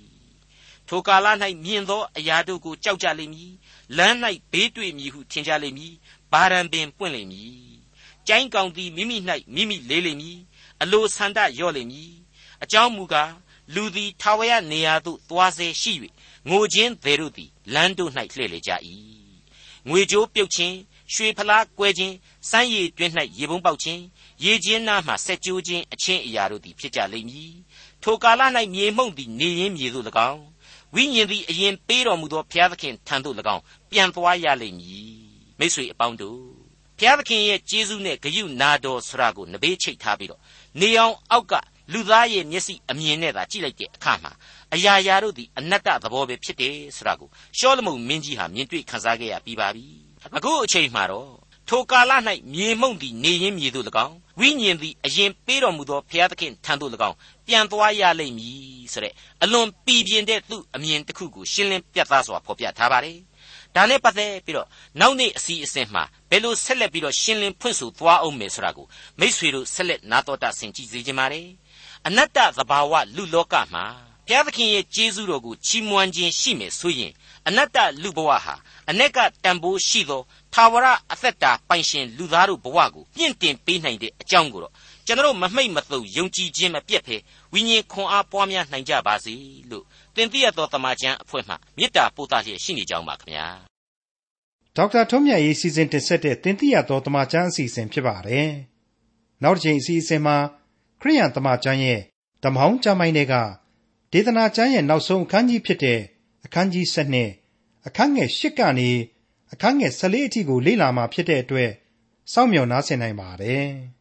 ထိုကာလ၌မြင်သောအရာတို့ကိုကြောက်ကြလိမ့်မည်လမ်း၌ဘေးတွေ့မည်ဟုထင်ကြလိမ့်မည် ဘာရန်ပင်ပွင့်လိမ့်မည်ကျိုင်းကောင်သည်မိမိ၌မိမိလေးလိမ့်မည်အလိုဆန္ဒလျော့လိမ့်မည်အကြောင်းမူကားလူသည်ထာဝရနေရာသို့သွားစေရှိ၍ငိုခြင်းသေးတို့သည်လမ်းတို့၌လှည့်လေကြ၏ငွေကြိုးပြုတ်ခြင်းရွှေဖလားကွဲခြင်းစမ်းရည်တွင်း၌ရေပုံးပေါက်ခြင်းရေချင်းနားမှဆက်ကြိုးခြင်းအချင်းအရာတို့သည်ဖြစ်ကြလိမ့်မည်ထိုကာလ၌မြေမှုန့်သည်နေရင်းမြေသို့၎င်းဝိညာဉ်သည်အရင်ပေးတော်မူသောဘုရားသခင်ထံသို့၎င်းပြန်သွားရလိမ့်မည် မိတ်ဆွေအပေါင်းတို့ဘုရားသခင်ရဲ့ကျေးဇူးနဲ့ဂရုနာတော်ဆရာကိုနဘေးချိတ်ထားပြီးတော့နေအောင်အောက်ကလူသားရဲ့မျက်စိအမြင်နဲ့သာကြည့်လိုက်တဲ့အခါမှာအရာရာတို့သည်အနတ္တသဘောပဲဖြစ်တယ်ဆိုတာကိုရှောလမုန်မင်းကြီးဟာမြင်တွေ့ခန်းစားခဲ့ရပြီးပါပြီအခုအချိန်မှာတော့ထိုကာလ၌မြေမှုန့်သည်နေရင်းမြေသို့၎င်းဝိညာဉ်သည်အရင်ပေးတော်မူသောဘုရားသခင်ထံသို့၎င်းပြန်သွားရလိမ့်မည်ဆိုတဲ့အလွန်ပီပြင်တဲ့သူ့အမြင်တစ်ခုကိုရှင်းလင်းပြသစွာဖော်ပြထားပါတယ် ဒါနဲ့ပတ်သက်ပြီးတော့နောက်နေ့အစီအစဉ်မှာဘယ်လိုဆက်လက်ပြီးတော့ရှင်းလင်းဖွင့်ဆိုသွားအောင်မယ်ဆိုတာကိုမိษွေတို့ဆက်လက်နာတော်တာဆင်ကြည့်စေခြင်းပါတယ်အနတ္တသဘာဝလူလောကမှာဘုရားသခင်ရဲ့ကျေးဇူးတော်ကိုချီးမွမ်းခြင်းရှိမယ်ဆိုရင်အနတ္တလူဘဝဟာအ ਨੇ ကတန်ဖိုးရှိသောသာဝရအသက်တာပိုင်ရှင်လူသားတို့ဘဝကိုပြင့်တင်ပေးနိုင်တဲ့အကြောင်းကိုတော့ကျွန်တော်မမှိတ်မသုယုံကြည်ခြင်းမပြတ်ဖဲဝိညာဉ်ခွန်အားပွားများနိုင်ကြပါစေလို့ တင်ပြရသောတမန်ကျမ်းအဖွဲ့မှမေတ္တာပို့သလျက်ရှိနေကြောင်းပါခင်ဗျာဒေါက်တာထွန်းမြတ်ရေးစီစဉ်တင်ဆက်တဲ့တင်ပြရသောတမန်ကျမ်းအစီအစဉ်ဖြစ်ပါတယ်နောက်တစ်ချိန်အစီအစဉ်မှာခရိယန်တမန်ကျမ်းရဲ့ဓမ္မဟောင်းကျမ်းပိုင်းတွေကဒေသနာကျမ်းရဲ့နောက်ဆုံးအခန်းကြီးဖြစ်တဲ့အခန်းကြီး7အခန်းငယ်8ကနေအခန်းငယ်14အထိကိုလေ့လာမှာဖြစ်တဲ့အတွက်စောင့်မျှော်နားဆင်နိုင်ပါတယ်။